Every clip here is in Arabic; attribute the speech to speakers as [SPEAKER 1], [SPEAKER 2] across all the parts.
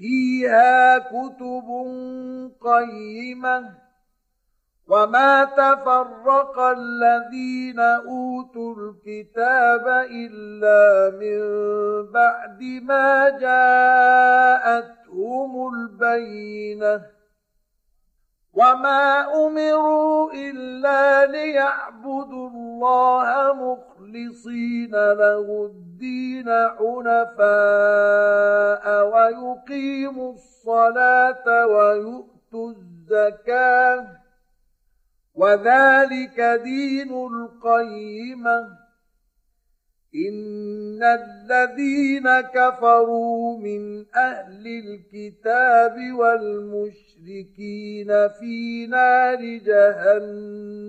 [SPEAKER 1] فيها كتب قيمة وما تفرق الذين أوتوا الكتاب إلا من بعد ما جاءتهم البينة وما أمروا إلا ليعبدوا الله مخلصين له الدين حنفاء ويقيموا الصلاة ويؤتوا الزكاة. وذلك دين القيمة. إن الذين كفروا من أهل الكتاب والمشركين في نار جهنم.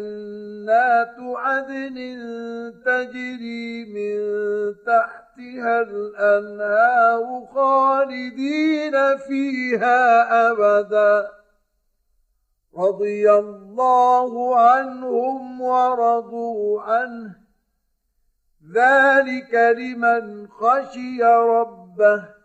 [SPEAKER 1] جنات عدن تجري من تحتها الأنهار خالدين فيها أبداً. رضي الله عنهم ورضوا عنه. ذلك لمن خشي ربه.